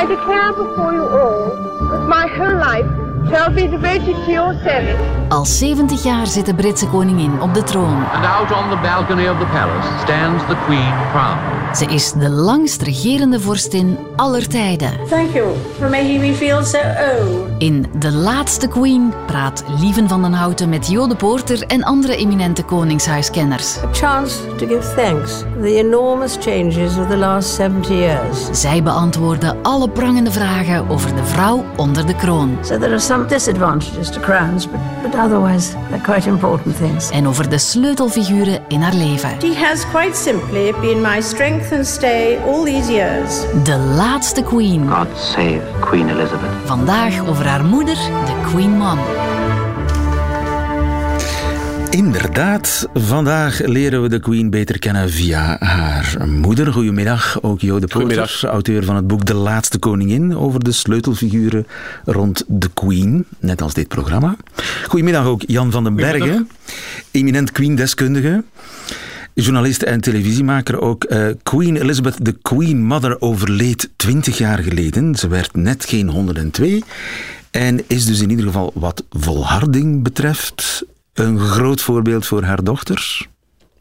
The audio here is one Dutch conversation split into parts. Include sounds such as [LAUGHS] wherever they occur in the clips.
I declare before you all that my whole life shall be devoted to your service. Al 70 jaar zit de Britse koningin op de troon. And out on the balcony of the palace stands the Queen crowned. Ze is de langst regerende vorstin aller tijden. Thank you for making me feel so old. In De Laatste Queen praat Lieven van den Houten met Jode Poorter en andere eminente koningshuiskenners. A chance to give thanks for the enormous changes of the last 70 years. Zij beantwoorden alle prangende vragen over de vrouw onder de kroon. So there are some disadvantages to crowns, but, but otherwise they're quite important things. En over de sleutelfiguren in haar leven. She has quite simply been my strength and stay all these years. De Laatste Queen. God save Queen Elizabeth. Vandaag over haar moeder, de Queen Mom. Inderdaad, vandaag leren we de Queen beter kennen via haar moeder. Goedemiddag, ook Jode Poorter, auteur van het boek De Laatste Koningin over de sleutelfiguren rond de Queen, net als dit programma. Goedemiddag ook Jan van den Bergen, eminent Queen-deskundige. Journalist en televisiemaker ook. Eh, Queen Elizabeth, de Queen Mother, overleed 20 jaar geleden. Ze werd net geen 102. En is dus in ieder geval wat volharding betreft een groot voorbeeld voor haar dochters.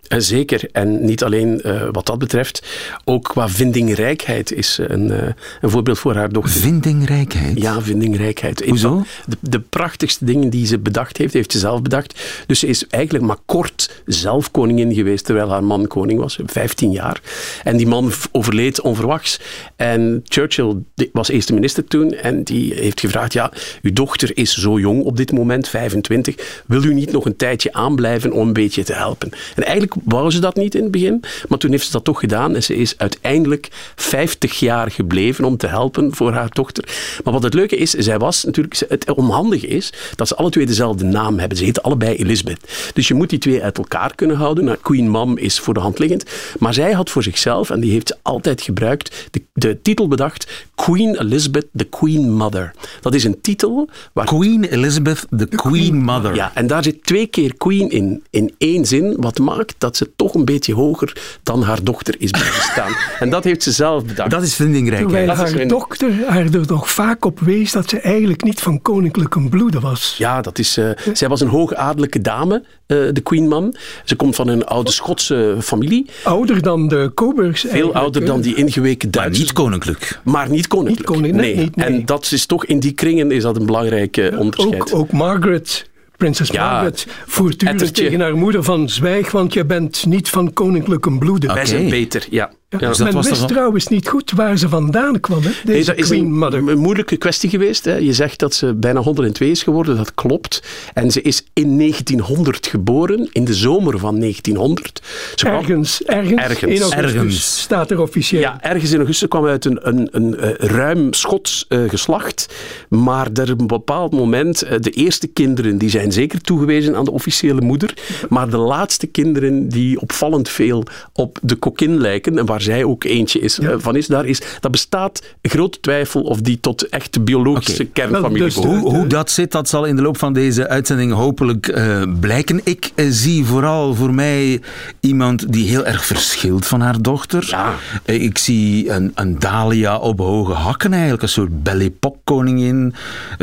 En zeker. En niet alleen uh, wat dat betreft, ook qua vindingrijkheid is een, uh, een voorbeeld voor haar dochter. Vindingrijkheid? Ja, vindingrijkheid. Hoezo? De, de, prachtigste dingen die ze bedacht heeft, heeft ze zelf bedacht. Dus ze is eigenlijk maar kort zelf koningin geweest, terwijl haar man koning was, 15 jaar. En die man overleed onverwachts. En Churchill was eerste minister toen en die heeft gevraagd, ja, uw dochter is zo jong op dit moment, 25, wil u niet nog een tijdje aanblijven om een beetje te helpen? En eigenlijk wou ze dat niet in het begin, maar toen heeft ze dat toch gedaan en ze is uiteindelijk 50 jaar gebleven om te helpen voor haar dochter. Maar wat het leuke is, zij was natuurlijk, het onhandige is dat ze alle twee dezelfde naam hebben. Ze heten allebei Elizabeth. Dus je moet die twee uit elkaar kunnen houden. Nou, Queen Mom is voor de hand liggend, maar zij had voor zichzelf, en die heeft ze altijd gebruikt, de, de titel bedacht, Queen Elizabeth, the Queen Mother. Dat is een titel waar... Queen Elizabeth, the Queen Mother. Ja, en daar zit twee keer Queen in, in één zin, wat maakt dat ze toch een beetje hoger dan haar dochter is blijven staan. en dat heeft ze zelf bedacht. Dat is vindingrijk. Terwijl Dat haar dochter haar er toch vaak op wees dat ze eigenlijk niet van koninklijke bloede was. Ja, dat is, eh, zij was een hoogadellijke dame, eh, de Queen Mom. Ze komt van een oude Schotse familie. Ouder dan de Coburgs Veel ouder dan die ingeweken Maar Duitsers. niet koninklijk. Maar niet koninklijk. Niet koninklijk, nee. En dat is toch in die kringen is dat een belangrijk onderscheid. Ook, ook Margaret, prinses Ja, Margaret, voortdurend ettertje. tegen haar moeder van zwijg, want je bent niet van koninklijke bloede. Wij zijn beter, ja. Ja. Dus Men wist trouwens niet goed waar ze vandaan kwam, hè? Nee, deze dat is Queen een, Mother. een moeilijke kwestie geweest. Hè. Je zegt dat ze bijna 102 is geworden, dat klopt. En ze is in 1900 geboren, in de zomer van 1900. Ze kwam- Ergens, ergens, Ergens, 1 augustus ergens. staat er officieel. Ja, ergens in augustus kwam uit een, een, een, eh, ruim Schots eh, geslacht. Maar er op een bepaald moment, eh, de eerste kinderen die zijn zeker toegewezen aan de officiële moeder. Maar de laatste kinderen die opvallend veel op de kokkin lijken, en waar zij ook eentje is, eh, van is, daar is, dat bestaat grote twijfel of die tot echt de biologische Oké. kernfamilie dus behoort. Hoe, hoe dat zit, dat zal in de loop van deze uitzending hopelijk eh, blijken. Ik eh, zie vooral voor mij iemand die heel erg verschilt van haar dochter. Ja. Ik zie een, een Dahlia op hoge hakken eigenlijk, een soort belle koningin.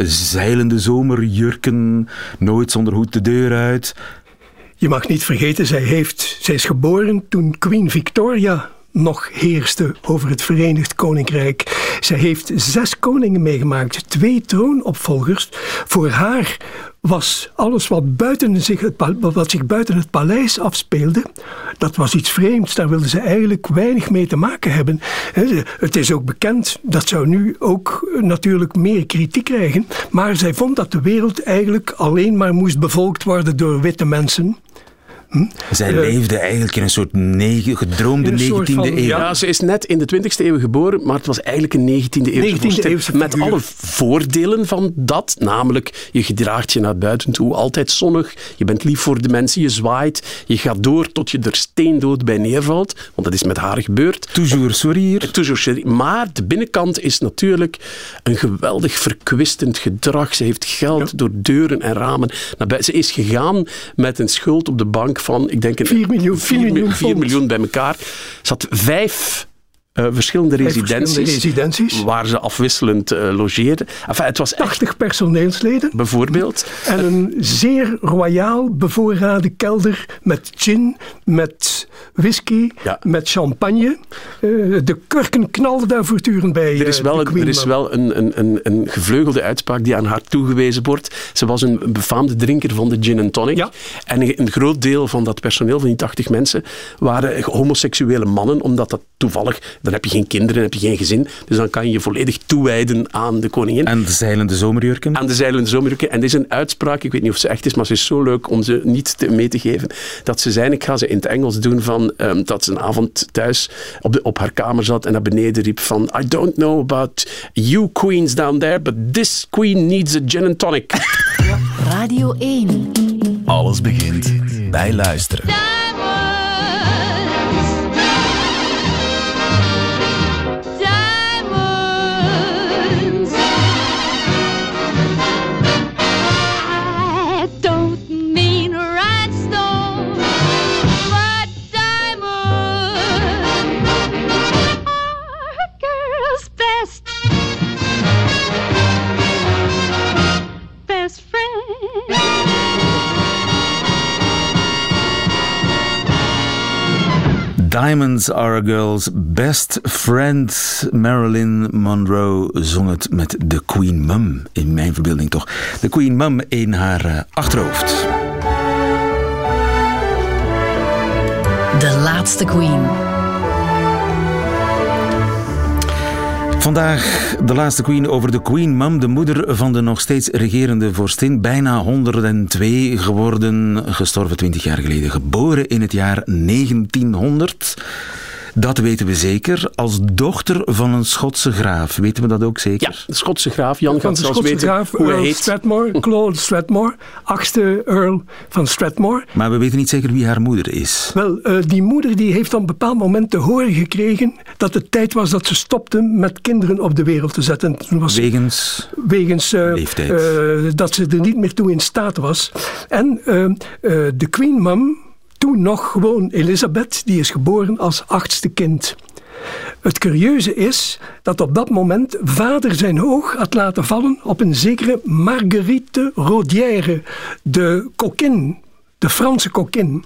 Zeilende zomerjurken, nooit zonder hoed de deur uit. Je mag niet vergeten, zij, heeft, zij is geboren toen Queen Victoria nog heerste over het Verenigd Koninkrijk. Zij heeft zes koningen meegemaakt, twee troonopvolgers. Voor haar was alles wat, buiten zich, het wat zich buiten het paleis afspeelde, dat was iets vreemds. Daar wilde ze eigenlijk weinig mee te maken hebben. Het is ook bekend, dat zou nu ook eh, natuurlijk meer kritiek krijgen, maar zij vond dat de wereld eigenlijk alleen maar moest bevolkt worden door witte mensen. Zij Eh, leefde eigenlijk in een soort negen, gedroomde in een soort 19e van- eeuw. Ja, ze is net in de 20e eeuw geboren, maar het was eigenlijk een 19e eeuwse 19e vorstin. eeuwse Met alle voordelen van dat, namelijk je gedraagt je naar buiten toe altijd zonnig, je bent lief voor de mensen, je zwaait, je gaat door tot je er steendood bij neervalt, want dat is met haar gebeurd. Toujours sourire. Toujours chérie. Maar de binnenkant is natuurlijk een geweldig verkwistend gedrag. Ze heeft geld door deuren en ramen. naar buiten. Ze is gegaan met een schuld op de bank van, ik denk... Een, 4 miljoen- 4 miljoen miljoen bij elkaar. Had vijf uh, verschillende, residenties, verschillende residenties. Waar ze afwisselend uh, logeerden. Enfin, het was 80 personeelsleden. Bijvoorbeeld. En een zeer royaal bevoorrade kelder met gin, met whisky, ja. met champagne. Uh, de kurken knalden daar voortdurend bij. Er is wel, een, er is wel een, een, een, een, gevleugelde uitspraak die aan haar toegewezen wordt. Ze was een befaamde drinker van de gin en tonic. Ja. En een groot deel van dat personeel, van die 80 mensen, waren homoseksuele mannen, omdat dat toevallig, dan heb je geen kinderen, heb je geen gezin, dus dan kan je je volledig toewijden aan de koningin. Aan de zeilende zomerjurken. Aan de zeilende zomerjurken. En dit is een uitspraak, ik weet niet of ze echt is, maar ze is zo leuk om ze niet te, mee te geven, dat ze zei, ik ga ze in het Engels doen, van, um, dat ze een avond thuis op, de, op haar kamer zat en naar beneden riep van I don't know about you queens down there, but this queen needs a gin and tonic. Radio 1. Alles begint bij luisteren. Diamonds are a girl's best friend. Marilyn Monroe zong het met de Queen Mum. In mijn verbeelding toch. De Queen Mum in haar uh, achterhoofd. De laatste Queen. Vandaag de laatste queen over de Queen Mum, de moeder van de nog steeds regerende vorstin. Bijna 102 geworden, gestorven 20 jaar geleden. Geboren in het jaar 1900. Dat weten we zeker. Als dochter van een Schotse graaf. Weten we dat ook zeker? Ja, de Schotse graaf. Jan van gaat zelfs weten graaf, hoe Earl heet. Strathmore, Claude Strathmore. Achtste Earl van Strathmore. Maar we weten niet zeker wie haar moeder is. Wel, uh, die moeder die heeft op een bepaald moment te horen gekregen dat het tijd was dat ze stopte met kinderen op de wereld te zetten. Was wegens wegens uh, leeftijd. Uh, dat ze er niet meer toe in staat was. En de Queen Mum toen nog gewoon Elisabeth, die is geboren als achtste kind. Het curieuze is dat op dat moment vader zijn oog had laten vallen op een zekere Marguerite Rodière, de kokkin, de Franse kokkin.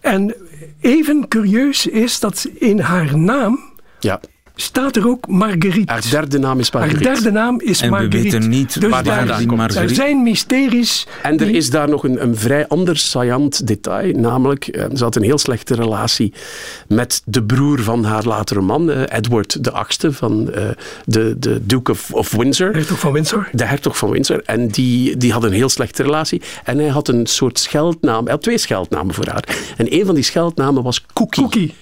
En even curieus is dat in haar naam ja staat er ook Marguerite. Haar derde naam is Marguerite. Haar derde naam is en Marguerite. we weten niet dus waar daar, Marguerite... er zijn mysteries. En er is daar nog een, een vrij ander saillant detail. Namelijk, eh, ze had een heel slechte relatie met de broer van haar latere man, eh, Edward de Achtste van uh, de, de Duke of, of Windsor. De hertog van Windsor. De hertog van Windsor. En die, die had een heel slechte relatie. En hij had een soort scheldnaam. Hij had twee scheldnamen voor haar. En een van die scheldnamen was Cookie. Cookie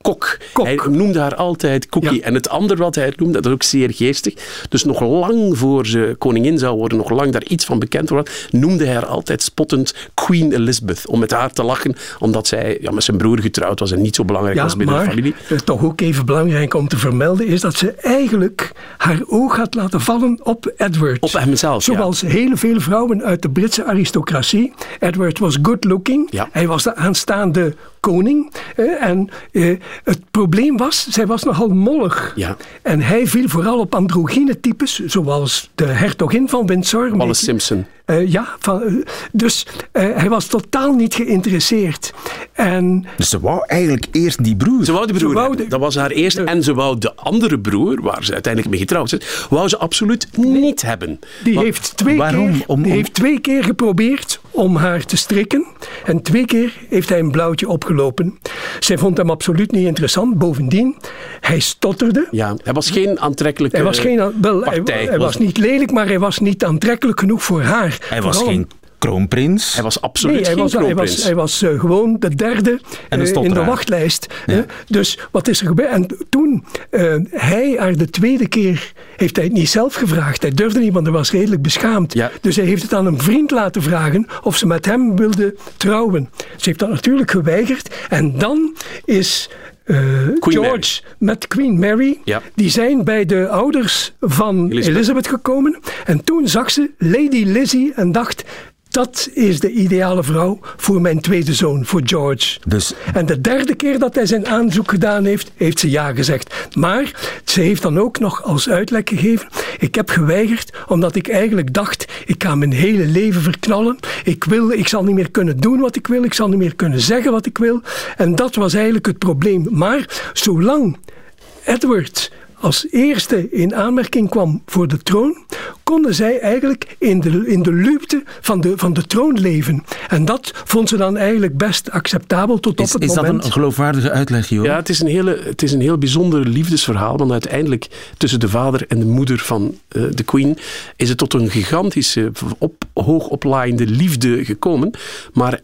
kok. Hij noemde haar altijd Cookie. En het andere wat hij noemde, dat is ook zeer geestig. Dus nog lang voor ze koningin zou worden, nog lang daar iets van bekend wordt, noemde hij haar altijd spottend Queen Elizabeth. Om met haar te lachen, omdat zij ja, met zijn broer getrouwd was en niet zo belangrijk was binnen maar, de familie. Toch ook even belangrijk om te vermelden is dat ze eigenlijk haar oog had laten vallen op Edward. Op hemzelf, Zoals hele veel vrouwen uit de Britse aristocratie. Edward was good looking. Hij was de aanstaande koning. En eh, het probleem was, zij was nogal mollig. Ja. En hij viel vooral op androgyne types, zoals de hertogin van Windsor. Wallace Simpson. Uh, ja, van, uh, dus uh, hij was totaal niet geïnteresseerd. En, dus ze wou eigenlijk eerst die broer. Ze wou de broer. Wou de, dat was haar eerste. En ze wou de andere broer, waar ze uiteindelijk mee getrouwd is, wou ze absoluut niet hebben. Die, heeft twee, waarom? Keer, om, om... die heeft twee keer geprobeerd om haar te strikken. En twee keer heeft hij een blauwtje opgelopen. Zij vond hem absoluut niet interessant. Bovendien, hij stotterde. Ja, hij was geen aantrekkelijke hij was geen, wel, partij. Hij, hij was niet lelijk, maar hij was niet aantrekkelijk genoeg voor haar. Hij was geen kroonprins. Hij was absoluut nee, hij geen was, kroonprins. Hij was, hij was uh, gewoon de derde uh, in de wachtlijst. Ja. Uh, dus wat is er gebeurd? En toen hij haar de tweede keer heeft hij het niet zelf gevraagd. Hij durfde niet, want hij was redelijk beschaamd. Ja. Dus hij heeft het aan een vriend laten vragen of ze met hem wilde trouwen. Ze heeft dat natuurlijk geweigerd. En dan is uh, George Mary. met Queen Mary. Ja. Die zijn bij de ouders van Elizabeth. Elizabeth gekomen. En toen zag ze Lady Lizzie en dacht... dat is de ideale vrouw voor mijn tweede zoon, voor George. Dus... En de derde keer dat hij zijn aanzoek gedaan heeft, heeft ze ja gezegd. Maar ze heeft dan ook nog als uitleg gegeven: ik heb geweigerd omdat ik eigenlijk dacht, ik ga mijn hele leven verknallen. Ik, wil, ik zal niet meer kunnen doen wat ik wil, ik zal niet meer kunnen zeggen wat ik wil. En dat was eigenlijk het probleem. Maar zolang Edward als eerste in aanmerking kwam voor de troon, konden zij eigenlijk in de, in de luwte van de, van de troon leven. En dat vond ze dan eigenlijk best acceptabel tot op het is moment. Is dat een geloofwaardige uitleg, joh? Ja, het is, een hele, het is een heel bijzonder liefdesverhaal, want uiteindelijk tussen de vader en de moeder van uh, de queen is het tot een gigantische, op, hoogoplaaiende liefde gekomen. Maar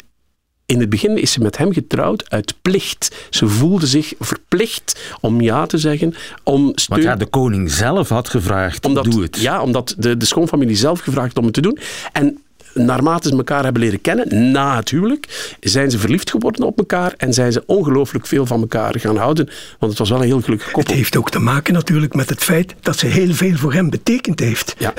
in het begin is ze met hem getrouwd uit plicht. Ze voelde zich verplicht om ja te zeggen, om steun... Want ja, de koning zelf had gevraagd, omdat, doe het. Ja, omdat de, de schoonfamilie zelf gevraagd om het te doen. En naarmate ze elkaar hebben leren kennen, na het huwelijk, zijn ze verliefd geworden op elkaar en zijn ze ongelooflijk veel van elkaar gaan houden. Want het was wel een heel gelukkig koppel. Het heeft ook te maken natuurlijk met het feit dat ze heel veel voor hem betekend heeft. Ja.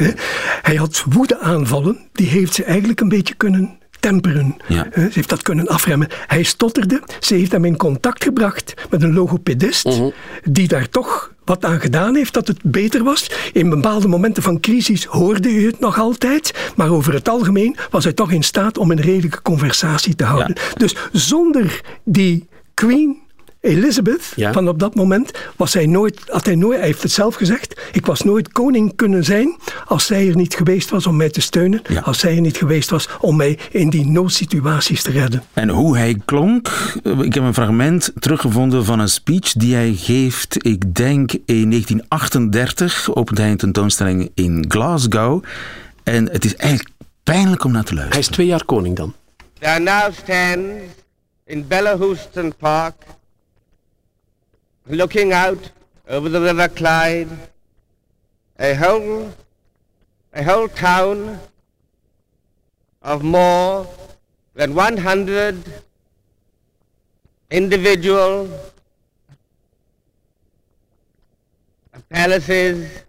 Hij had woedeaanvallen, die heeft ze eigenlijk een beetje kunnen temperen. Ja. Ze heeft dat kunnen afremmen. Hij stotterde. Ze heeft hem in contact gebracht met een logopedist, Mhm. die daar toch wat aan gedaan heeft dat het beter was. In bepaalde momenten van crisis hoorde u het nog altijd, maar over het algemeen was hij toch in staat om een redelijke conversatie te houden. Dus zonder die Queen Elizabeth, Ja. van op dat moment, was hij nooit, had hij nooit, hij heeft het zelf gezegd, ik was nooit koning kunnen zijn als zij er niet geweest was om mij te steunen, Ja. als zij er niet geweest was om mij in die noodsituaties te redden. En hoe hij klonk, eh, ik heb een fragment teruggevonden van een speech die hij geeft, ik denk in 1938, opent hij een tentoonstelling in Glasgow. En het is eigenlijk pijnlijk om naar te Hij luisteren. is twee jaar koning dan. There now stands in Bellahouston Park, looking out over the River Clyde, a whole, a whole town of more than 100 individual palaces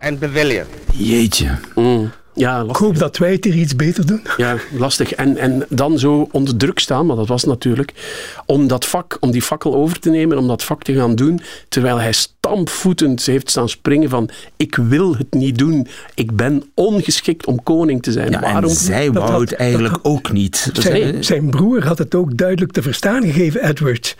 and pavilions. Jeetje. Mm. Ja, Ik hoop dat wij het hier iets beter doen. Ja, lastig. En, en dan zo onder druk staan, maar dat was natuurlijk, om dat vak, om die fakkel over te nemen, om dat vak te gaan doen, terwijl hij stampvoetend heeft staan springen van ik wil het niet doen, ik ben ongeschikt om koning te zijn. Ja, en Waarom? zij Dat wou had- het eigenlijk dat ook niet. Zijn, zijn broer had het ook duidelijk te verstaan gegeven, Edward.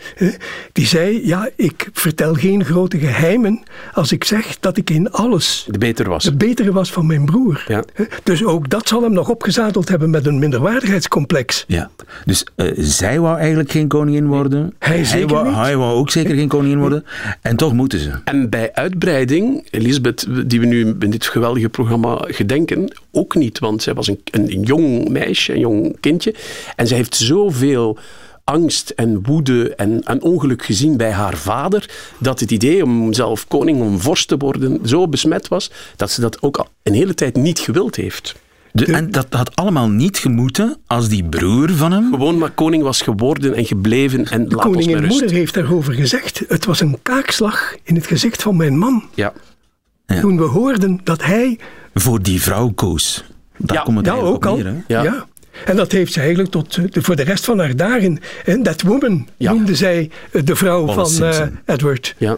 Die zei, ja, ik vertel geen grote geheimen als ik zeg dat ik in alles De beter was. de betere was van mijn broer. Ja. Dus ook dat zal hem nog opgezadeld hebben met een minderwaardigheidscomplex. Ja, dus eh, zij wou eigenlijk geen koningin worden. Hij zeker wou, niet. hij wou ook zeker geen koningin worden. En toch moeten ze. En bij uitbreiding, Elisabeth, die we nu in dit geweldige programma gedenken, ook niet. Want zij was een, een, jong meisje, een jong kindje. En zij heeft zoveel angst en woede en, en ongeluk gezien bij haar vader, dat het idee om zelf koning, om vorst te worden, zo besmet was, dat ze dat ook al een hele tijd niet gewild heeft. De, en dat had allemaal niet gemoeten als die broer van hem. Gewoon maar koning was geworden en gebleven en De laat ons koningin rust. moeder heeft daarover gezegd. Het was een kaakslag in het gezicht van mijn man. Ja. Ja. Toen we hoorden dat hij... Voor die vrouw koos. Daar Ja, komt het Ja, ook op al. neer? Ja. Ja. En dat heeft ze eigenlijk tot, eh, de, voor de rest van haar dagen... hè, That woman Ja. noemde zij eh, de vrouw Wallace van eh. Edward. ja.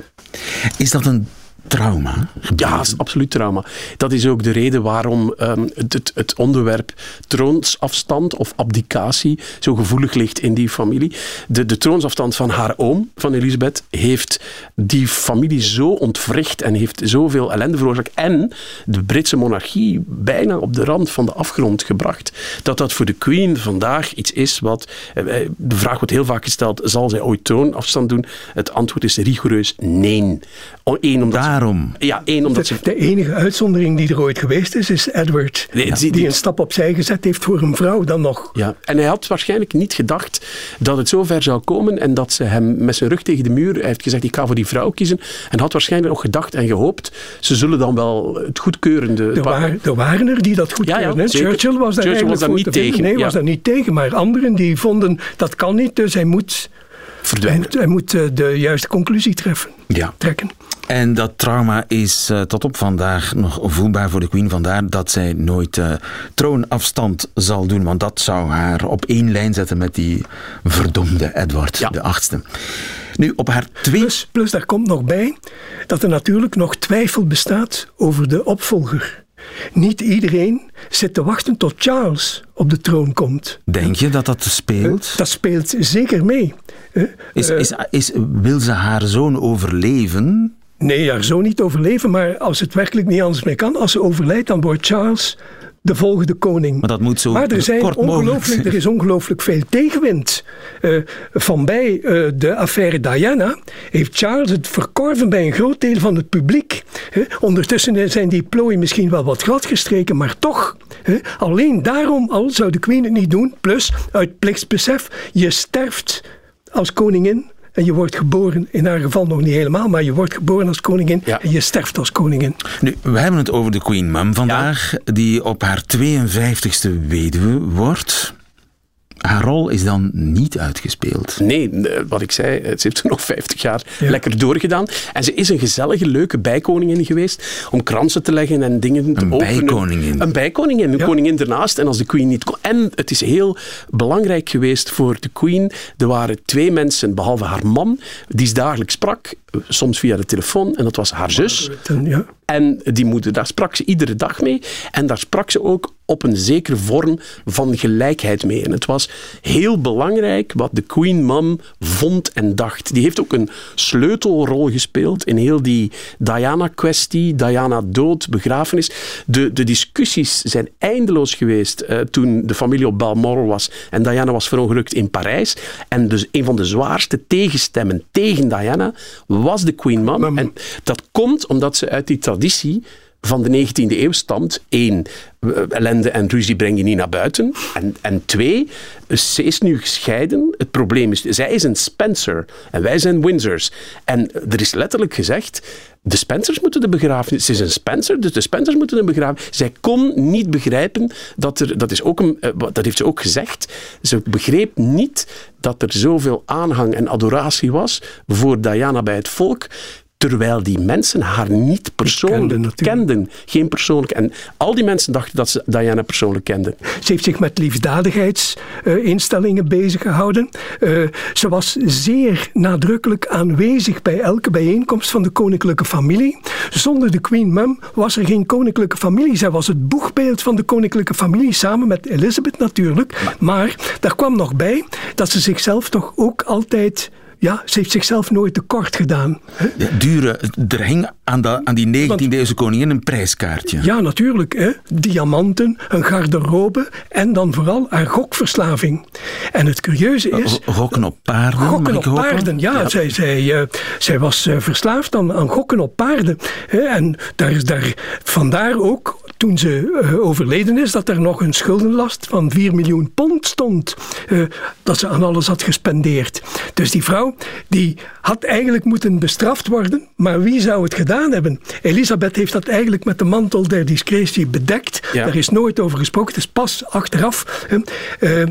Is dat een trauma? Ja, absoluut trauma. Dat is ook de reden waarom ehm, het, het, het onderwerp troonsafstand of abdicatie zo gevoelig ligt in die familie. De, de troonsafstand van haar oom, van Elisabeth, heeft die familie zo ontwricht en heeft zoveel ellende veroorzaakt en de Britse monarchie bijna op de rand van de afgrond gebracht, dat dat voor de Queen vandaag iets is wat... eh, eh, De vraag wordt heel vaak gesteld, zal zij ooit troonafstand doen? Het antwoord is rigoureus nee. Eén, omdat ze- Daarom. ja, één, omdat ze... De, de enige uitzondering die er ooit geweest is, is Edward. Nee, die- die, die- een stap opzij gezet heeft voor een vrouw dan nog. Ja, en hij had waarschijnlijk niet gedacht dat het zo ver zou komen en dat ze hem met zijn rug tegen de muur, hij heeft gezegd ik ga voor die vrouw kiezen, en had waarschijnlijk nog gedacht en gehoopt, ze zullen dan wel het goedkeurende... Er, waren, er waren er die dat goed Ja, ja, keurden, hè. zeker. Churchill was daar Churchill was eigenlijk daar voor niet tegen, Nee, ja. was daar niet tegen. Maar anderen die vonden dat kan niet, dus hij moet verdwijnen. Hij moet, hij moet de juiste conclusie treffen, ja. trekken. En dat trauma is uh, tot op vandaag nog voelbaar voor de Queen. Vandaar dat zij nooit uh, troonafstand zal doen. Want dat zou haar op één lijn zetten met die verdomde Edward ja. de achtste. Nu, op haar twee... Plus, plus, daar komt nog bij dat er natuurlijk nog twijfel bestaat over de opvolger. Niet iedereen zit te wachten tot Charles op de troon komt. Denk je dat dat speelt? Dat speelt zeker mee. Is, is, is, wil ze haar zoon overleven? Nee, haar zoon niet overleven, maar als het werkelijk niet anders meer kan, als ze overlijdt, dan wordt Charles de volgende koning. Maar dat moet zo maar er, zijn ongelooflijk, er is ongelooflijk veel tegenwind. Uh, van bij uh, de affaire Diana heeft Charles het verkorven bij een groot deel van het publiek. Ondertussen zijn die plooien misschien wel wat gladgestreken, maar toch. alleen daarom al zou de queen het niet doen. Plus, uit plichtsbesef, je sterft als koningin en je wordt geboren, in haar geval nog niet helemaal, maar je wordt geboren als koningin ja. en je sterft als koningin. Nu, we hebben het over de Queen Mum vandaag, ja. die op haar 52ste weduwe wordt. Haar rol is dan niet uitgespeeld. Nee, wat ik zei, ze heeft er [LAUGHS] nog 50 jaar ja. lekker doorgedaan. En ze is een gezellige, leuke bijkoningin geweest om kransen te leggen en dingen te een openen. Bijkoningin. Een bijkoningin. Een ja. koningin ernaast. En als de queen niet kon. En het is heel belangrijk geweest voor de queen. Er waren twee mensen, behalve haar man, die ze dagelijks sprak. Soms via de telefoon. En dat was haar zus. Ja. En die moeder, daar sprak ze iedere dag mee. En daar sprak ze ook op een zekere vorm van gelijkheid mee. En het was heel belangrijk wat de Queen Mum vond en dacht. Die heeft ook een sleutelrol gespeeld in heel die Diana-kwestie, Diana dood, begrafenis. De, de discussies zijn eindeloos geweest uh, toen de familie op Balmoral was en Diana was verongelukt in Parijs. En dus een van de zwaarste tegenstemmen tegen Diana was de Queen. Mum. En dat komt omdat ze uit die traditie van de 19e eeuw stamt. Eén, ellende en ruzie breng je niet naar buiten. En, en twee, ze is nu gescheiden. Het probleem is, zij is een Spencer en wij zijn Windsors. En er is letterlijk gezegd, de Spencers moeten de begrafenis... Ze is een Spencer, dus de Spencers moeten de begrafenis... Zij kon niet begrijpen dat er... Dat, is ook een, dat heeft ze ook gezegd. Ze begreep niet dat er zoveel aanhang en adoratie was voor Diana bij het volk terwijl die mensen haar niet persoonlijk kenden, kenden. Geen persoonlijk. En al die mensen dachten dat ze Diana persoonlijk kenden. Ze heeft zich met liefdadigheidsinstellingen uh, bezig gehouden. Uh, ze was zeer nadrukkelijk aanwezig bij elke bijeenkomst van de koninklijke familie. Zonder de Queen Mum was er geen koninklijke familie. Zij was het boegbeeld van de koninklijke familie, samen met Elizabeth natuurlijk. Maar, maar daar kwam nog bij dat ze zichzelf toch ook altijd ja, ze heeft zichzelf nooit tekort gedaan. Ja, dure, er hing aan, de, aan die 19e-eeuwse koningin een prijskaartje. Ja, natuurlijk. Hè. Diamanten, een garderobe en dan vooral haar gokverslaving. En het curieuze is... Gokken op paarden? Gokken op paarden, ja. ja. Zij, zij, uh, zij was uh, verslaafd aan, aan gokken op paarden. Hè. En daar, daar, vandaar ook, toen ze uh, overleden is, dat er nog een schuldenlast van 4 miljoen pond stond. dat ze aan alles had gespendeerd. Dus die vrouw die had eigenlijk moeten bestraft worden, maar wie zou het gedaan hebben? Elisabeth heeft dat eigenlijk met de mantel der discretie bedekt. Ja. Daar is nooit over gesproken. Het is pas achteraf. Uh,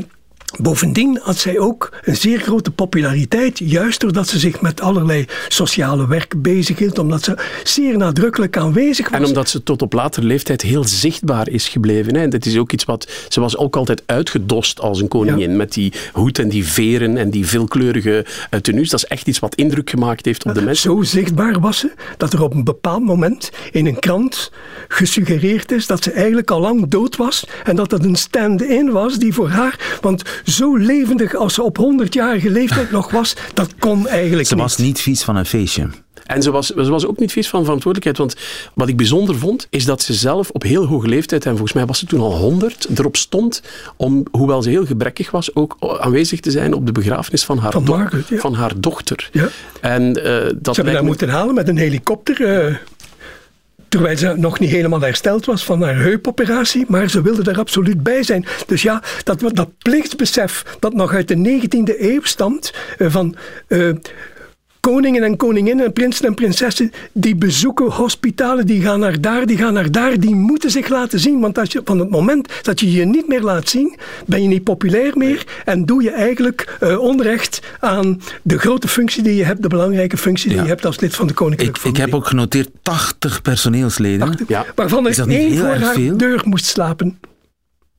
Bovendien had zij ook een zeer grote populariteit, juist doordat ze zich met allerlei sociale werk bezighield, omdat ze zeer nadrukkelijk aanwezig was. En omdat ze tot op latere leeftijd heel zichtbaar is gebleven. Hè. Dat is ook iets wat. Ze was ook altijd uitgedost als een koningin, ja. met die hoed en die veren en die veelkleurige uh, tenues. Dat is echt iets wat indruk gemaakt heeft op de mensen. Zo zichtbaar was ze dat er op een bepaald moment in een krant gesuggereerd is dat ze eigenlijk al lang dood was en dat het een stand-in was die voor haar. Want zo levendig als ze op 100-jarige leeftijd nog was, dat kon eigenlijk Ze niet. was niet vies van een feestje. En ze was, ze was ook niet vies van verantwoordelijkheid. Want wat ik bijzonder vond, is dat ze zelf op heel hoge leeftijd, en volgens mij was ze toen al 100, erop stond om, hoewel ze heel gebrekkig was, ook aanwezig te zijn op de begrafenis van haar, van do Margaret, ja. van haar dochter. Ja. En, uh, dat ze hebben haar moeten halen met een helikopter. Uh, terwijl ze nog niet helemaal hersteld was van haar heupoperatie, maar ze wilde er absoluut bij zijn. Dus ja, dat, dat plichtsbesef dat nog uit de 19e eeuw stamt, uh, van koningen en koninginnen en prinsen en prinsessen die bezoeken hospitalen, die gaan naar daar, die gaan naar daar, die moeten zich laten zien. Want als je, van het moment dat je je niet meer laat zien, ben je niet populair meer en doe je eigenlijk uh, onrecht aan de grote functie die je hebt, de belangrijke functie die je hebt als lid van de koninklijke ik, familie. Ik heb ook genoteerd 80 personeelsleden. 80, ja. Waarvan er één voor haar veel? deur moest slapen.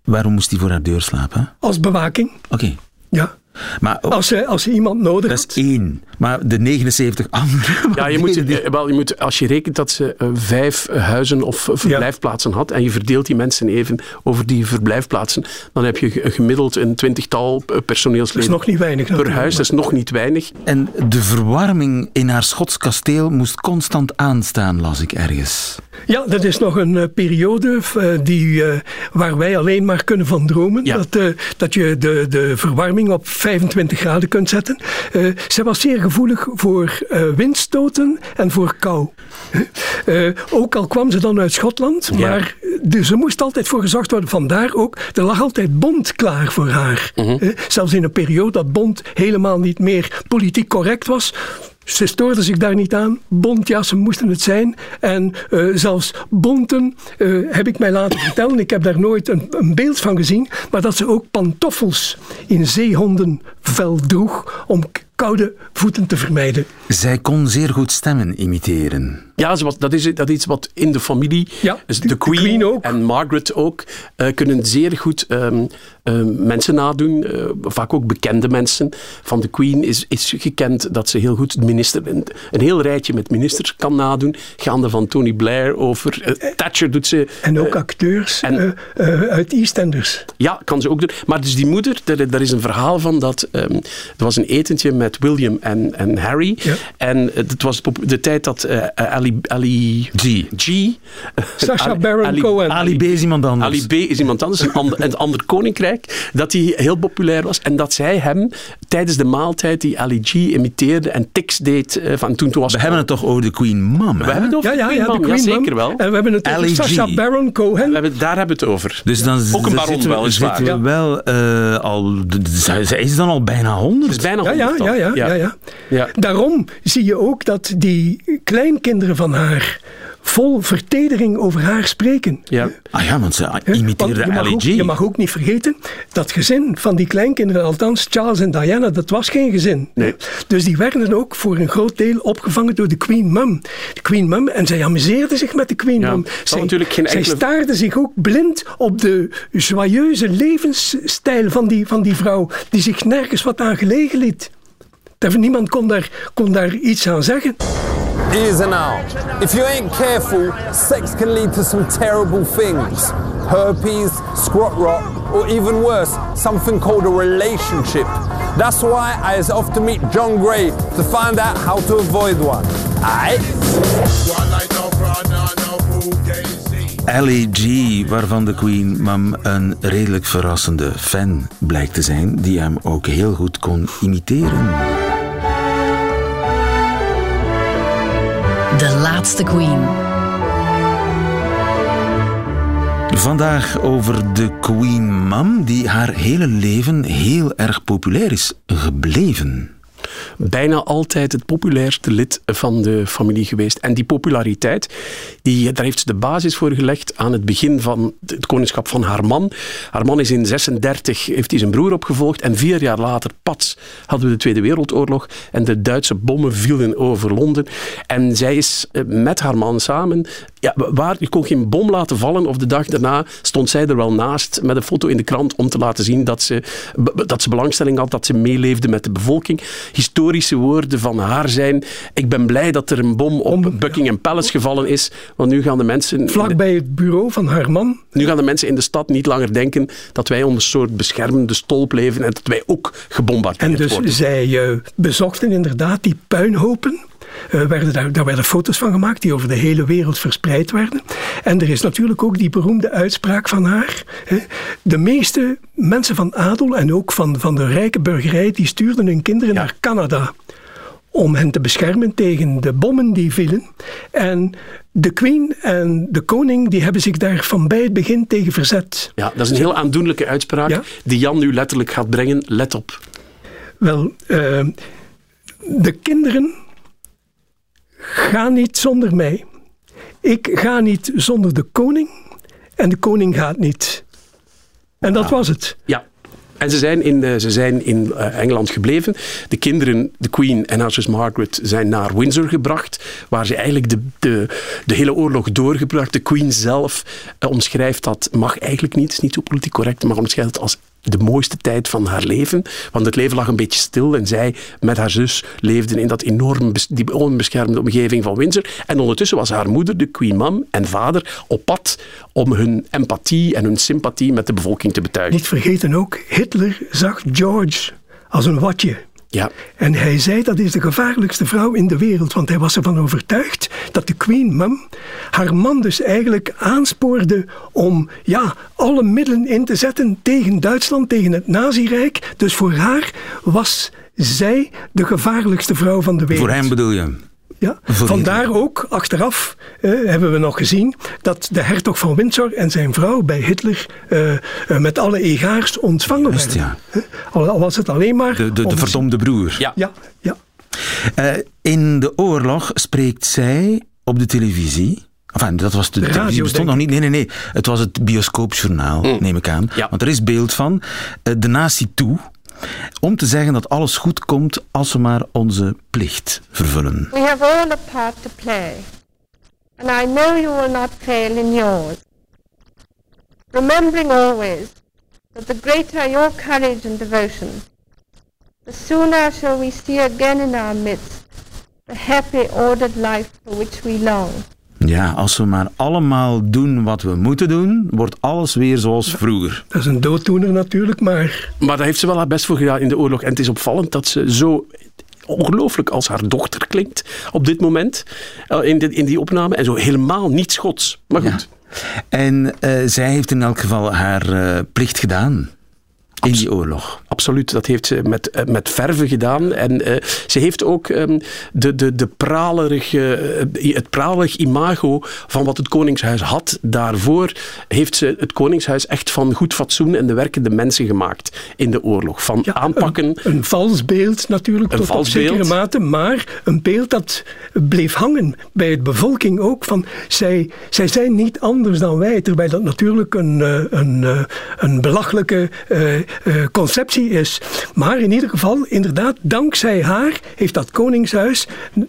Waarom moest hij voor haar deur slapen? Als bewaking. Oké. Ja. Maar, als, ze, als iemand nodig Dat is één. Maar de 79 andere. [LAUGHS] Ja, je moet, eh, wel, je moet, als je rekent dat ze uh, vijf huizen of verblijfplaatsen had. en je verdeelt die mensen even over die verblijfplaatsen. dan heb je gemiddeld een twintigtal eh, personeelsleden. Dat is nog niet weinig. Per huis, dat is nog niet weinig. En de verwarming in haar Schots kasteel moest constant aanstaan, las ik ergens. Ja, dat is nog een periode die, waar wij alleen maar kunnen van dromen. Dat, dat je de, de verwarming op 25 graden kunt zetten. Zij was zeer gevoelig voor windstoten en voor kou. Ook al kwam ze dan uit Schotland, maar dus er moest altijd voor gezorgd worden. Vandaar ook, er lag altijd bond klaar voor haar. Mhm. zelfs in een periode dat bond helemaal niet meer politiek correct was, ze stoorden zich daar niet aan. Bontjassen moesten het zijn. En uh, zelfs bonten uh, heb ik mij laten vertellen. Ik heb daar nooit een, een, beeld van gezien. Maar dat ze ook pantoffels in zeehondenvel droeg om koude voeten te vermijden. Zij kon zeer goed stemmen imiteren. Ja, dat is, dat is iets wat in de familie, ja, dus de, Queen, ook. en Margaret ook, uh, kunnen zeer goed um, uh, mensen nadoen. Uh, vaak ook bekende mensen. Van de Queen is, is gekend dat ze heel goed minister, een, een heel rijtje met ministers kan nadoen. Gaande van Tony Blair over. Eh, Thatcher doet ze. En ook acteurs en, uit EastEnders. Ja, kan ze ook doen. Maar dus die moeder, daar, daar is een verhaal van dat. Um, er was een etentje met William en, en Harry. Ja. En het was de tijd dat Ali, Ali G. G. Sacha Baron Ali, Cohen. Ali B is iemand anders. Ali B is iemand anders, een ander, een ander koninkrijk. Dat hij heel populair was. En dat zij hem tijdens de maaltijd die Ali G imiteerde en tics deed. Uh, van toen, toen was we hebben het toch over de Queen Mom, We hebben het over ja, de Queen ja, Mom, Queen ja, zeker wel. En we hebben het over Sacha Baron Cohen. We hebben, daar hebben we het over. Dus dan Ook een baron zitten we, zitten we wel uh, al... Zij is dan al bijna 100. Is bijna 100 ja, ja, ja, ja, ja, ja. Daarom zie je ook dat die kleinkinderen van haar vol vertedering over haar spreken. Ja. Ah ja, want ze imiteerde want je mag ook niet vergeten, dat gezin van die kleinkinderen, althans Charles en Diana, dat was geen gezin. Nee. Dus die werden ook voor een groot deel opgevangen door de Queen Mum. De Queen Mum, en zij amuseerden zich met de Queen ja, Mum. Zij, natuurlijk geen enkele... zij staarden zich ook blind op de joyeuze levensstijl van die, van die vrouw, die zich nergens wat aan gelegen liet. Niemand kon daar, kon daar iets aan zeggen. Ears and out. If you ain't careful, sex can lead to some terrible things. Herpes, squat rot, or even worse, something called a relationship. That's why I often meet John Gray to find out how to avoid one. Aight? Ellie G, waarvan de Queen Mum een redelijk verrassende fan blijkt te zijn, die hem ook heel goed kon imiteren. Laatste Queen. Vandaag over de Queen Mum, die haar hele leven heel erg populair is gebleven bijna altijd het populairste lid van de familie geweest. En die populariteit, die, daar heeft ze de basis voor gelegd aan het begin van het koningschap van haar man. Haar man is in 36, heeft hij zijn broer opgevolgd en vier jaar later, pats, hadden we de Tweede Wereldoorlog en de Duitse bommen vielen over Londen. En zij is eh, met haar man samen ja, waar, je kon geen bom laten vallen of de dag daarna stond zij er wel naast met een foto in de krant om te laten zien dat ze, dat ze belangstelling had, dat ze meeleefde met de bevolking. Historische woorden van haar zijn, ik ben blij dat er een bom op Buckingham Palace gevallen is, want nu gaan de mensen... Vlak bij het bureau van haar man? Nu gaan de mensen in de stad niet langer denken dat wij onder een soort beschermende stolp leven en dat wij ook gebombardeerd worden. En dus zij uh, bezochten inderdaad die puinhopen werden daar, daar werden foto's van gemaakt die over de hele wereld verspreid werden. En er is natuurlijk ook die beroemde uitspraak van haar. Hè. De meeste mensen van adel en ook van, van de rijke burgerij, die stuurden hun kinderen naar Canada om hen te beschermen tegen de bommen die vielen. En de queen en de koning die hebben zich daar van bij het begin tegen verzet. Ja, dat is een heel aandoenlijke uitspraak die Jan nu letterlijk gaat brengen. Let op. Wel, uh, de kinderen ga niet zonder mij. Ik ga niet zonder de koning. En de koning gaat niet. En dat was het. Ja. En ze zijn in, eh, ze zijn in eh, Engeland gebleven. De kinderen, de Queen en haar zus Margaret, zijn naar Windsor gebracht, waar ze eigenlijk de, de, de hele oorlog doorgebracht. De Queen zelf uh, omschrijft dat, mag eigenlijk niet, is niet zo politiek correct, maar omschrijft het als de mooiste tijd van haar leven. Want het leven lag een beetje stil en zij met haar zus leefden in dat enorm, die onbeschermde omgeving van Windsor. En ondertussen was haar moeder, de Queen Mum en vader, op pad om hun empathie en hun sympathie met de bevolking te betuigen. Niet vergeten ook, Hitler zag George als een watje. Ja. En hij zei dat is de gevaarlijkste vrouw in de wereld, want hij was ervan overtuigd dat de Queen Mum haar man dus eigenlijk aanspoorde om ja, alle middelen in te zetten tegen Duitsland, tegen het Nazirijk. Dus voor haar was zij de gevaarlijkste vrouw van de wereld. Voor hem bedoel je? Ja, vandaar ook, achteraf eh, hebben we nog gezien dat de hertog van Windsor en zijn vrouw bij Hitler eh, eh, met alle egaars ontvangen Just, werden. Ja. Al was het alleen maar... De, de, de verdomde broer. Ja. ja, ja. in de oorlog spreekt zij op de televisie... Enfin, dat was de, de televisie bestond nog niet. Nee, nee, nee. Het was het bioscoopjournaal, mm. neem ik aan. Ja. Want er is beeld van de natie toe om te zeggen dat alles goed komt als we maar onze plicht vervullen. We have all a part to play. And I know you will not fail in yours. Remembering always that the greater your courage and devotion, the sooner shall we see again in our midst the happy ordered life for which we long. Ja, als we maar allemaal doen wat we moeten doen, wordt alles weer zoals vroeger. Dat is een dooddoener natuurlijk, maar... Maar daar heeft ze wel haar best voor gedaan in de oorlog. En het is opvallend dat ze zo ongelooflijk als haar dochter klinkt op dit moment in, in die opname. En zo helemaal niet Schots. Maar goed. Ja. En uh, zij heeft in elk geval haar uh, plicht gedaan in die oorlog. Absoluut, dat heeft ze met, met verve gedaan. En uh, ze heeft ook um, de, de, de pralerige, uh, het pralerig imago van wat het Koningshuis had. Daarvoor heeft ze het Koningshuis echt van goed fatsoen en de werkende mensen gemaakt in de oorlog. Van ja, aanpakken. Een, een, vals beeld natuurlijk, een tot vals op zekere beeld. mate, maar een beeld dat bleef hangen bij de bevolking ook. Van zij, zij zijn niet anders dan wij, terwijl dat natuurlijk een, een, een belachelijke uh, conceptie is. Maar in ieder geval, inderdaad, dankzij haar heeft dat koningshuis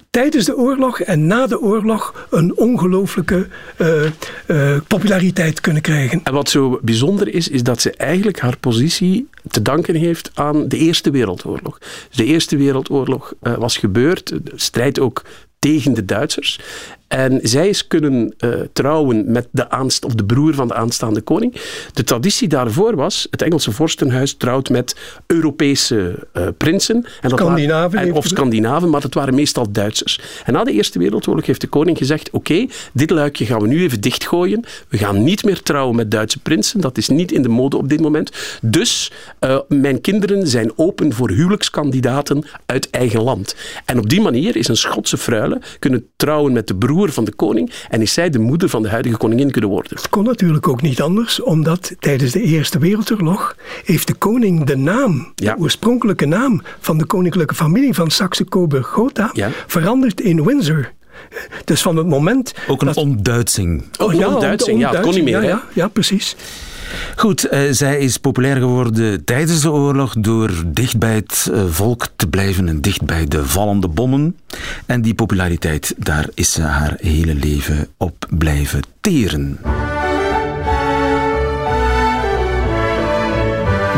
tijdens de oorlog en na de oorlog een ongelooflijke uh, uh, populariteit kunnen krijgen. En wat zo bijzonder is, is dat ze eigenlijk haar positie te danken heeft aan de Eerste Wereldoorlog. De Eerste Wereldoorlog was gebeurd, de strijd ook tegen de Duitsers. En zij is kunnen uh, trouwen met de, aanst of de broer van de aanstaande koning. De traditie daarvoor was, het Engelse vorstenhuis trouwt met Europese uh, prinsen. En dat Scandinaven. Waren, en, of Scandinaven, maar dat waren meestal Duitsers. En na de Eerste Wereldoorlog heeft de koning gezegd, oké, okay, dit luikje gaan we nu even dichtgooien. We gaan niet meer trouwen met Duitse prinsen. Dat is niet in de mode op dit moment. Dus uh, mijn kinderen zijn open voor huwelijkskandidaten uit eigen land. En op die manier is een Schotse fruile kunnen trouwen met de broer van de koning en is zij de moeder van de huidige koningin kunnen worden. Het kon natuurlijk ook niet anders, omdat tijdens de Eerste Wereldoorlog heeft de koning de naam, ja. de oorspronkelijke naam van de koninklijke familie van Saxe-Coburg-Gotha ja. veranderd in Windsor. Dus van het moment... Ook een dat... ontduitsing. Oh, een ja, ontduitsing, ja, het kon niet meer. Ja, ja, ja, precies. Goed, uh, zij is populair geworden tijdens de oorlog door dicht bij het uh, volk te blijven en dicht bij de vallende bommen. En die populariteit, daar is ze haar hele leven op blijven teren.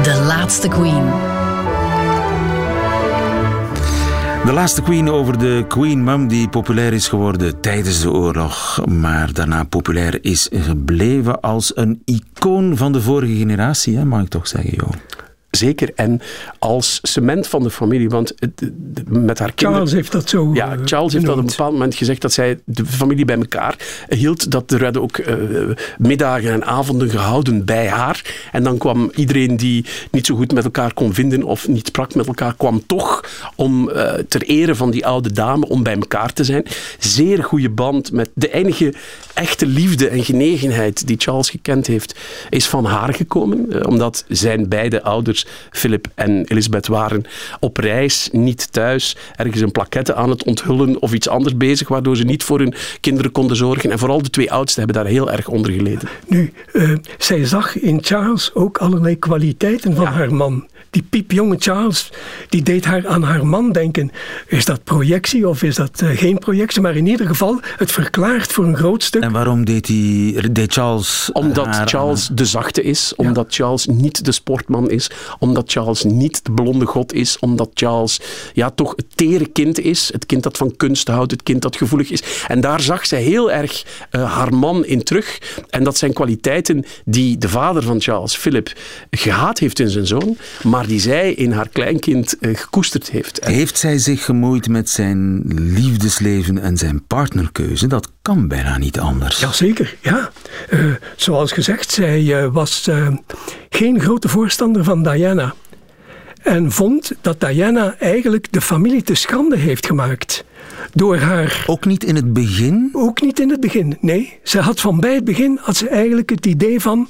De laatste Queen. De laatste Queen over de Queen Mum die populair is geworden tijdens de oorlog, maar daarna populair is gebleven als een icoon van de vorige generatie, hè, mag ik toch zeggen, joh. Zeker. En als cement van de familie, want met haar kinderen... Charles heeft dat zo Ja, Charles heeft dat op een bepaald moment gezegd dat zij de familie bij elkaar hield. Dat er werden ook uh, middagen en avonden gehouden bij haar. En dan kwam iedereen die niet zo goed met elkaar kon vinden of niet sprak met elkaar, kwam toch om uh, ter ere van die oude dame om bij elkaar te zijn. Zeer goede band met de enige echte liefde en genegenheid die Charles gekend heeft, is van haar gekomen. omdat zijn beide ouders grootmoeders, Philip en Elisabeth, waren op reis, niet thuis, ergens een plaquette aan het onthullen of iets anders bezig, waardoor ze niet voor hun kinderen konden zorgen. En vooral de twee oudsten hebben daar heel erg onder geleden. Nu, uh, zij zag in Charles ook allerlei kwaliteiten van haar man die piepjonge Charles, die deed haar aan haar man denken. Is dat projectie of is dat uh, geen projectie? Maar in ieder geval, het verklaart voor een groot stuk. En waarom deed, hij, deed Charles Omdat Charles de zachte is, omdat Charles niet de sportman is, omdat Charles niet de blonde god is, omdat Charles ja, toch het tere kind is, het kind dat van kunst houdt, het kind dat gevoelig is. En daar zag zij heel erg uh, haar man in terug. En dat zijn kwaliteiten die de vader van Charles, Philip, gehaat heeft in zijn zoon, maar maar die zij in haar kleinkind uh, gekoesterd heeft. Heeft zij zich gemoeid met zijn liefdesleven en zijn partnerkeuze? Dat kan bijna niet anders. Jazeker, ja. Uh, zoals gezegd, zij uh, was geen grote voorstander van Diana. En vond dat Diana eigenlijk de familie te schande heeft gemaakt door haar. Ook niet in het begin? Ook niet in het begin, nee. Ze had van bij het begin had ze eigenlijk het idee van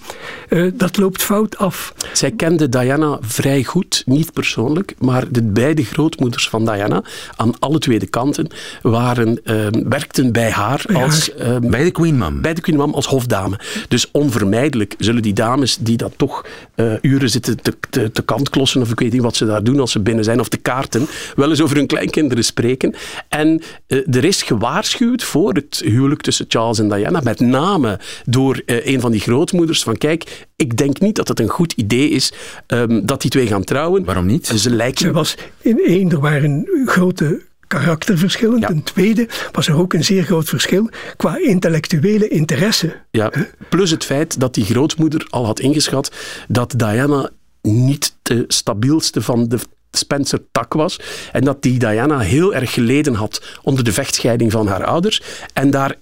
uh, dat loopt fout af. Zij kende Diana vrij goed, niet persoonlijk, maar de beide grootmoeders van Diana aan alle twee de kanten waren, uh, werkten bij haar bij als. Uh, bij de Queen Mom. Bij de Queen Mom als hofdame. Dus onvermijdelijk zullen die dames die dat toch eh, uren zitten te, te, te kantklossen, of ik weet niet wat ze daar doen als ze binnen zijn, of te kaarten, wel eens over hun kleinkinderen spreken. En uh, er is gewaarschuwd voor het huwelijk tussen Charles en Diana, met name door uh, een van die grootmoeders, van kijk, ik denk niet dat het een goed idee is um, dat die twee gaan trouwen. Waarom niet? Ze lijken... Er was in één, er waren grote karakterverschillen. Ja. Ten tweede was er ook een zeer groot verschil qua intellectuele interesse. Ja, plus het feit dat die grootmoeder al had ingeschat dat Diana niet de stabielste van de Spencer Tak was. En dat die Diana heel erg geleden had onder de vechtscheiding van haar ouders. En daar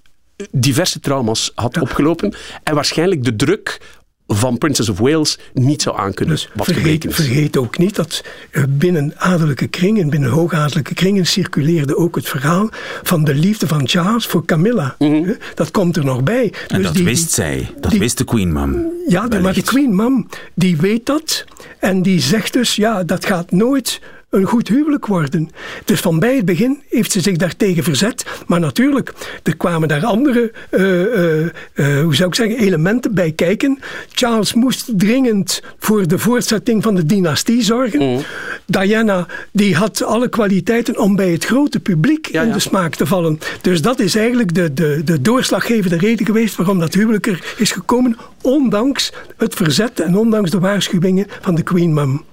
diverse trauma's had ja. opgelopen. En waarschijnlijk de druk van Princess of Wales niet zou aankunnen. Dus wat vergeet, vergeet ook niet dat binnen adellijke kringen, binnen hoogadellijke kringen, circuleerde ook het verhaal van de liefde van Charles voor Camilla. Mm -hmm. Dat komt er nog bij. En dus dat die, wist zij. Dat die, wist de Queen Mom. Ja, maar de Queen Mom, die weet dat. En die zegt dus, ja, dat gaat nooit een goed huwelijk worden. Dus van bij het begin heeft ze zich daartegen verzet. Maar natuurlijk, er kwamen daar andere, uh, uh, uh, hoe zou ik zeggen, elementen bij kijken. Charles moest dringend voor de voortzetting van de dynastie zorgen. Mm. Diana, die had alle kwaliteiten om bij het grote publiek ja, in ja. de smaak te vallen. Dus dat is eigenlijk de, de, de doorslaggevende reden geweest waarom dat huwelijk er is gekomen. Ondanks het verzet en ondanks de waarschuwingen van de Queen Mum.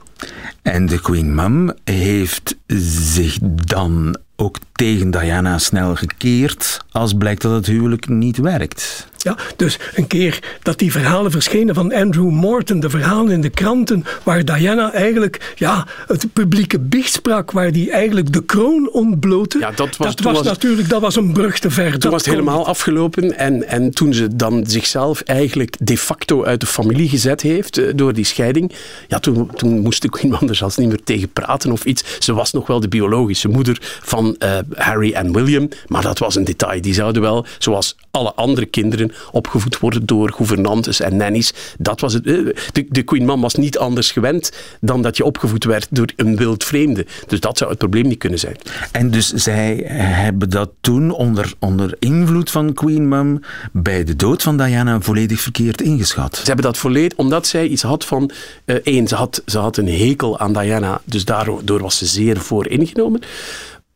En de Queen Mum heeft zich dan ook tegen Diana snel gekeerd als blijkt dat het huwelijk niet werkt. Ja, dus een keer dat die verhalen verschenen van Andrew Morton, de verhalen in de kranten, waar Diana eigenlijk ja, het publieke biecht sprak, waar die eigenlijk de kroon ontblootte. Ja, dat was, dat was, was natuurlijk dat was een brug te ver. Toen dat was het helemaal niet. afgelopen en, en toen ze dan zichzelf eigenlijk de facto uit de familie gezet heeft uh, door die scheiding, ja, toen, toen moest Queen Mom er zelfs niet meer tegen praten of iets. Ze was nog wel de biologische moeder van uh, Harry en William, maar dat was een detail. Die zouden wel, zoals alle andere kinderen, opgevoed worden door gouvernantes en nannies. Dat was het. De, de Queen Mom was niet anders gewend dan dat je opgevoed werd door een wild vreemde. Dus dat zou het probleem niet kunnen zijn. En dus zij hebben dat toen onder, onder invloed van Queen Mom bij de dood van Diana volledig verkeerd ingeschat. Ze hebben dat volledig, omdat zij iets had van uh, één, ze had, ze had een hekel aan Diana, dus daardoor was ze zeer voor ingenomen.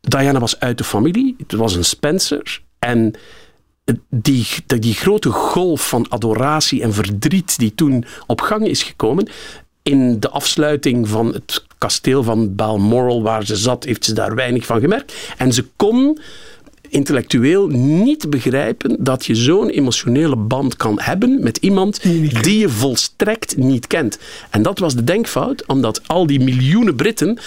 Diana was uit de familie, het was een Spencer en die, die grote golf van adoratie en verdriet die toen op gang is gekomen, in de afsluiting van het kasteel van Balmoral waar ze zat, heeft ze daar weinig van gemerkt. En ze kon intellectueel niet begrijpen dat je zo'n emotionele band kan hebben met iemand die je volstrekt niet kent. En dat was de denkfout, omdat al die miljoenen Britten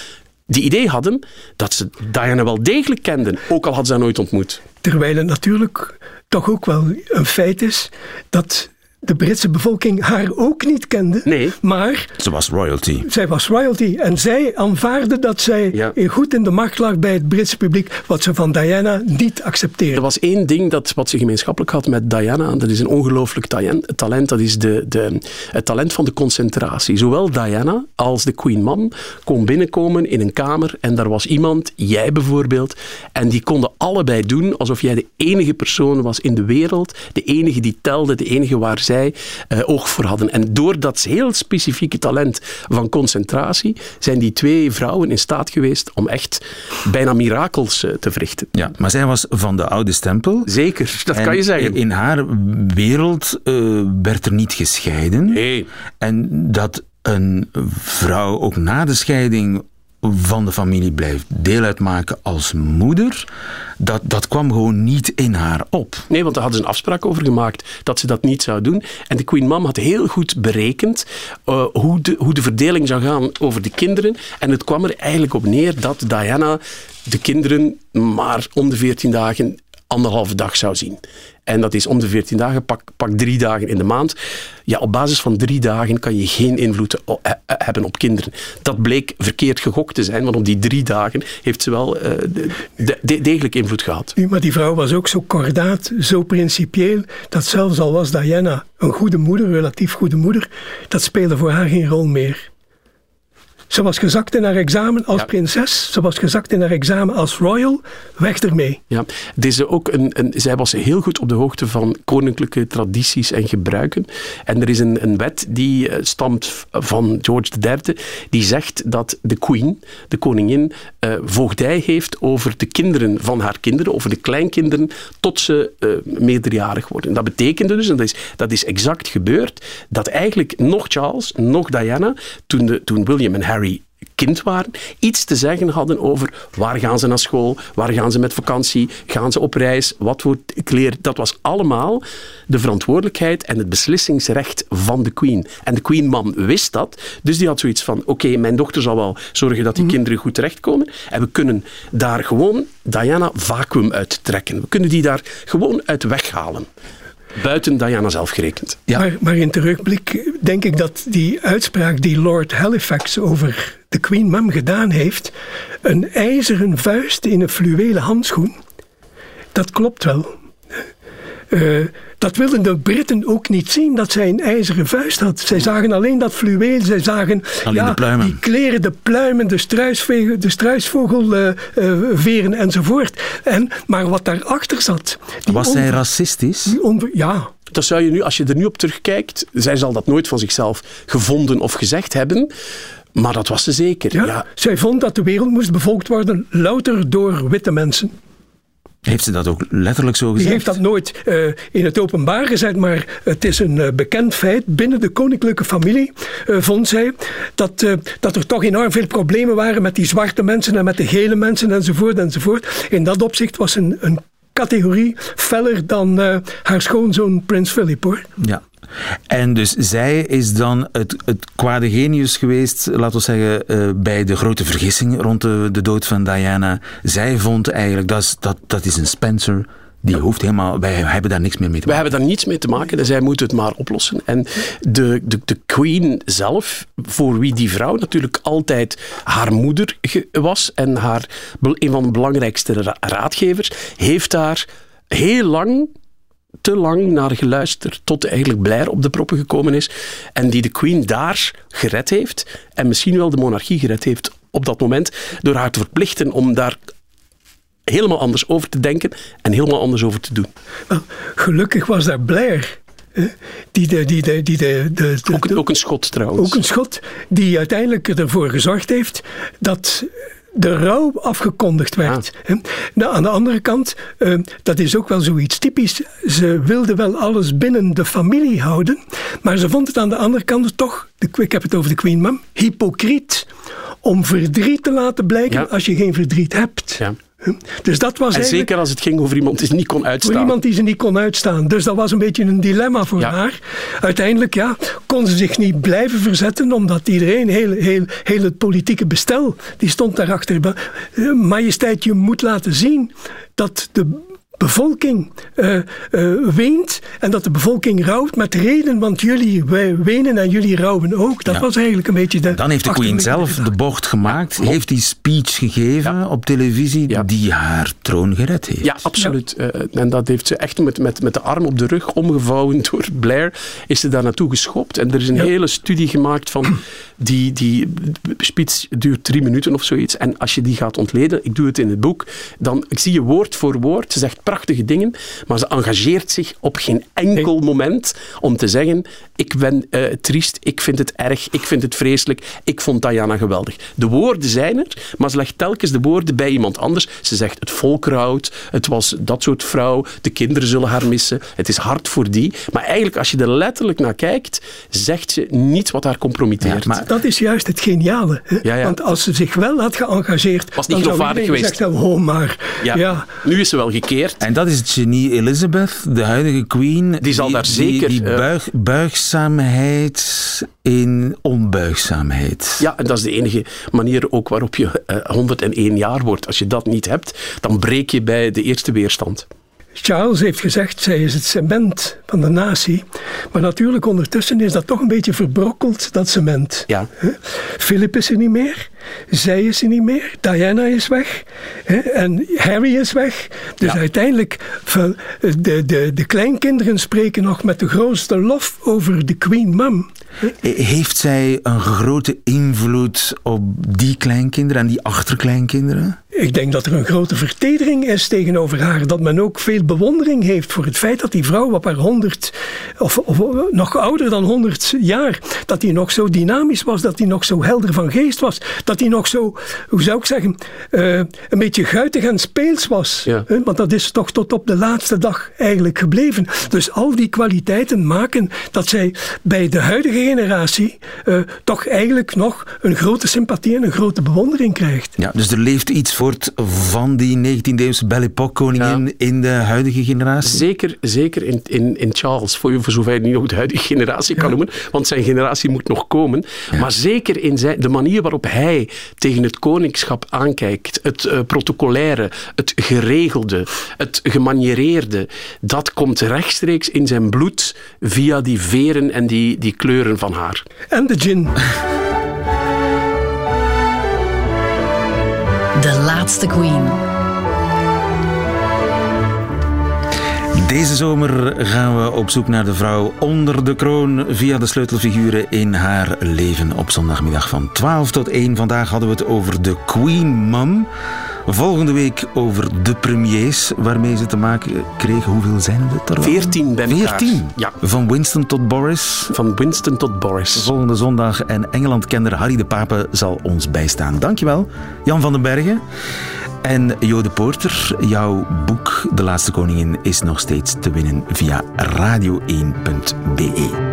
die idee hadden dat ze Diana wel degelijk kenden, ook al had ze haar nooit ontmoet. Terwijl het natuurlijk toch ook wel een feit is dat de Britse bevolking haar ook niet kende. Nee. Maar... Ze was royalty. Zij was royalty. En zij aanvaarde dat zij goed in de macht lag bij het Britse publiek, wat ze van Diana niet accepteerde. Er was één ding dat, wat ze gemeenschappelijk had met Diana. Dat is een ongelooflijk talent. talent dat is de, de, het talent van de concentratie. Zowel Diana als de Queen Mom kon binnenkomen in een kamer en daar was iemand, jij bijvoorbeeld, en die konden allebei doen alsof jij de enige persoon was in de wereld, de enige die telde, de enige waar zij uh, oog voor hadden. En door dat heel specifieke talent van concentratie zijn die twee vrouwen in staat geweest om echt bijna mirakels uh, te verrichten. Ja, maar zij was van de oude stempel. Zeker, [LAUGHS] dat kan je zeggen. In haar wereld uh, werd er niet gescheiden. Nee. En dat een vrouw ook na de scheiding van de familie blijft deel uitmaken als moeder, dat, dat kwam gewoon niet in haar op. Nee, want daar hadden ze een afspraak over gemaakt dat ze dat niet zou doen. En de Queen Mom had heel goed berekend uh, hoe, de, hoe de verdeling zou gaan over de kinderen. En het kwam er eigenlijk op neer dat Diana de kinderen maar om de 14 dagen anderhalve dag zou zien. En dat is om de 14 dagen, pak, pak drie dagen in de maand. Ja, op basis van drie dagen kan je geen invloed eh, eh, hebben op kinderen. Dat bleek verkeerd gegokt te zijn, want op die drie dagen heeft ze wel de, degelijk invloed gehad. maar die vrouw was ook zo kordaat, zo principieel, dat zelfs al was Diana een goede moeder, relatief goede moeder, dat speelde voor haar geen rol meer. Ze was gezakt in haar examen als prinses. Ze was gezakt in haar examen als royal. Weg ermee. Ja, deze ook een, een, zij was heel goed op de hoogte van koninklijke tradities en gebruiken. En er is een, een wet die uh, stamt van George III, die zegt dat de queen, de koningin, uh, voogdij heeft over de kinderen van haar kinderen, over de kleinkinderen, tot ze uh, meerderjarig worden. Dat betekende dus, en dat is, dat is exact gebeurd, dat eigenlijk nog Charles, nog Diana, toen, de, toen William en Harry kind waren, iets te zeggen hadden over waar gaan ze naar school, waar gaan ze met vakantie, gaan ze op reis, wat voor kleren. Dat was allemaal de verantwoordelijkheid en het beslissingsrecht van de queen. En de queen man wist dat, dus die had zoiets van, oké, mijn dochter zal wel zorgen dat die mhm. kinderen goed terechtkomen en we kunnen daar gewoon Diana vacuüm uit trekken. We kunnen die daar gewoon uit weghalen. Buiten Diana zelf gerekend. Ja. Maar, maar, in terugblik denk ik dat die uitspraak die Lord Halifax over de Queen Mum gedaan heeft, een ijzeren vuist in een fluwelen handschoen, dat klopt wel. Uh, dat wilden de Britten ook niet zien, dat zij een ijzeren vuist had. Zij zagen alleen dat fluweel, zij zagen ja, die kleren, de pluimen, de, struisvogel, de struisvogelveren uh, uh, enzovoort. En, maar wat daarachter zat... Was zij racistisch? ja, dat zou je nu, als je er nu op terugkijkt, zij zal dat nooit van zichzelf gevonden of gezegd hebben. Maar dat was ze zeker. Ja, ja. Zij vond dat de wereld moest bevolkt worden louter door witte mensen. Heeft ze dat ook letterlijk zo gezegd? Die heeft dat nooit uh, in het openbaar gezegd, maar het is een uh, bekend feit. Binnen de koninklijke familie uh, vond zij dat, dat er toch enorm veel problemen waren met die zwarte mensen en met de gele mensen enzovoort enzovoort. In dat opzicht was een, een categorie feller dan haar schoonzoon Prins Philip hoor. Ja. En dus zij is dan het, het kwade genius geweest, laten we zeggen, uh, bij de grote vergissing rond de, de dood van Diana. Zij vond eigenlijk, dat dat, dat is een Spencer, die hoeft helemaal, wij hebben daar niks meer mee te maken. Wij hebben daar niets mee te maken en zij moet het maar oplossen. En de, de, de queen zelf, voor wie die vrouw natuurlijk altijd haar moeder was en haar, een van de belangrijkste raadgevers, heeft daar heel lang te lang naar geluisterd tot eigenlijk Blair op de proppen gekomen is en die de Queen daar gered heeft en misschien wel de monarchie gered heeft op dat moment door haar te verplichten om daar helemaal anders over te denken en helemaal anders over te doen. Wel, gelukkig was daar Blair. Die de, die de, die de, de, ook, ook, een schot trouwens. Ook een schot die uiteindelijk ervoor gezorgd heeft dat de rouw afgekondigd werd. Ah. Nou, aan de andere kant, uh, dat is ook wel zoiets typisch. Ze wilde wel alles binnen de familie houden, maar ze vond het aan de andere kant toch, ik heb het over de Queen Mum, hypocriet om verdriet te laten blijken als je geen verdriet hebt. Ja. Dus dat was en zeker als het ging over iemand die ze niet kon uitstaan. Voor iemand die ze niet kon uitstaan. Dus dat was een beetje een dilemma voor haar. Uiteindelijk ja, kon ze zich niet blijven verzetten, omdat iedereen, heel, heel, heel het politieke bestel, die stond daarachter. Eh, majesteit, je moet laten zien dat de bevolking uh, weent en dat de bevolking rouwt met reden, want jullie wenen en jullie rouwen ook. Dat was eigenlijk een beetje de. Dan heeft de Queen zelf de bocht gemaakt, heeft die speech gegeven op televisie die haar troon gered heeft. Ja, absoluut. en dat heeft ze echt met, met, met de arm op de rug omgevouwen [LAUGHS] door Blair, is ze daar naartoe geschopt. En er is een hele studie gemaakt van [CLEARS THROAT] die, die speech duurt drie minuten of zoiets. En als je die gaat ontleden, ik doe het in het boek, dan ik zie je woord voor woord. Ze zegt prachtige dingen, maar ze engageert zich op geen enkel moment om te zeggen: Ik ben uh, triest, ik vind het erg, ik vind het vreselijk, ik vond Diana geweldig. De woorden zijn er, maar ze legt telkens de woorden bij iemand anders. Ze zegt: Het volk rouwt, het was dat soort vrouw, de kinderen zullen haar missen, het is hard voor die. Maar eigenlijk, als je er letterlijk naar kijkt, zegt ze niets wat haar compromitteert. maar dat is juist het geniale. Hè? Want als ze zich wel had geëngageerd, was niet geloofwaardig geweest. Gezegd, oh, maar, ja. Nu is ze wel gekeerd. En dat is het genie Elizabeth, de huidige queen. Die zal daar zeker... Die, die buig, buigzaamheid in onbuigzaamheid. Ja, en dat is de enige manier ook waarop je uh, eh, 101 jaar wordt. Als je dat niet hebt, dan breek je bij de eerste weerstand. Charles heeft gezegd, zij is het cement van de natie. Maar natuurlijk ondertussen is dat toch een beetje verbrokkeld, dat cement. Ja. Philip is er niet meer. Zij is er niet meer. Diana is weg. En Harry is weg. Dus uiteindelijk, de, de, de kleinkinderen spreken nog met de grootste lof over de Queen Mum. Heeft zij een grote invloed op die kleinkinderen en die achterkleinkinderen? Ik denk dat er een grote vertedering is tegenover haar. Dat men ook veel bewondering heeft voor het feit dat die vrouw op haar honderd, of, of, nog ouder dan honderd jaar, dat die nog zo dynamisch was, dat die nog zo helder van geest was, dat die nog zo, hoe zou ik zeggen, uh, een beetje guitig en speels was. Ja. Want dat is toch tot op de laatste dag eigenlijk gebleven. Dus al die kwaliteiten maken dat zij bij de huidige generatie uh, toch eigenlijk nog een grote sympathie en een grote bewondering krijgt. Ja, dus er leeft iets voort van die 19e-eeuwse Belle Époque koningin in de huidige generatie? Zeker, zeker in, in, in Charles, voor, voor zover je niet nog de huidige generatie kan noemen, want zijn generatie moet nog komen. Maar zeker in zijn, de manier waarop hij tegen het koningschap aankijkt, het uh, protocolaire, het geregelde, het gemaniereerde, dat komt rechtstreeks in zijn bloed via die veren en die, die kleuren van haar. En de gin. De laatste queen. Deze zomer gaan we op zoek naar de vrouw onder de kroon via de sleutelfiguren in haar leven op zondagmiddag van 12 tot 1. Vandaag hadden we het over de Queen Mum. Volgende week over de premiers waarmee ze te maken kregen. Hoeveel zijn het er? Veertien bij Veertien? Ja. Van Winston tot Boris. Van Winston tot Boris. Volgende zondag. En Engelandkender Harry de Pape zal ons bijstaan. Dankjewel, Jan van den Bergen. En Jode Poorter, jouw boek De Laatste Koningin is nog steeds te winnen via radio1.be.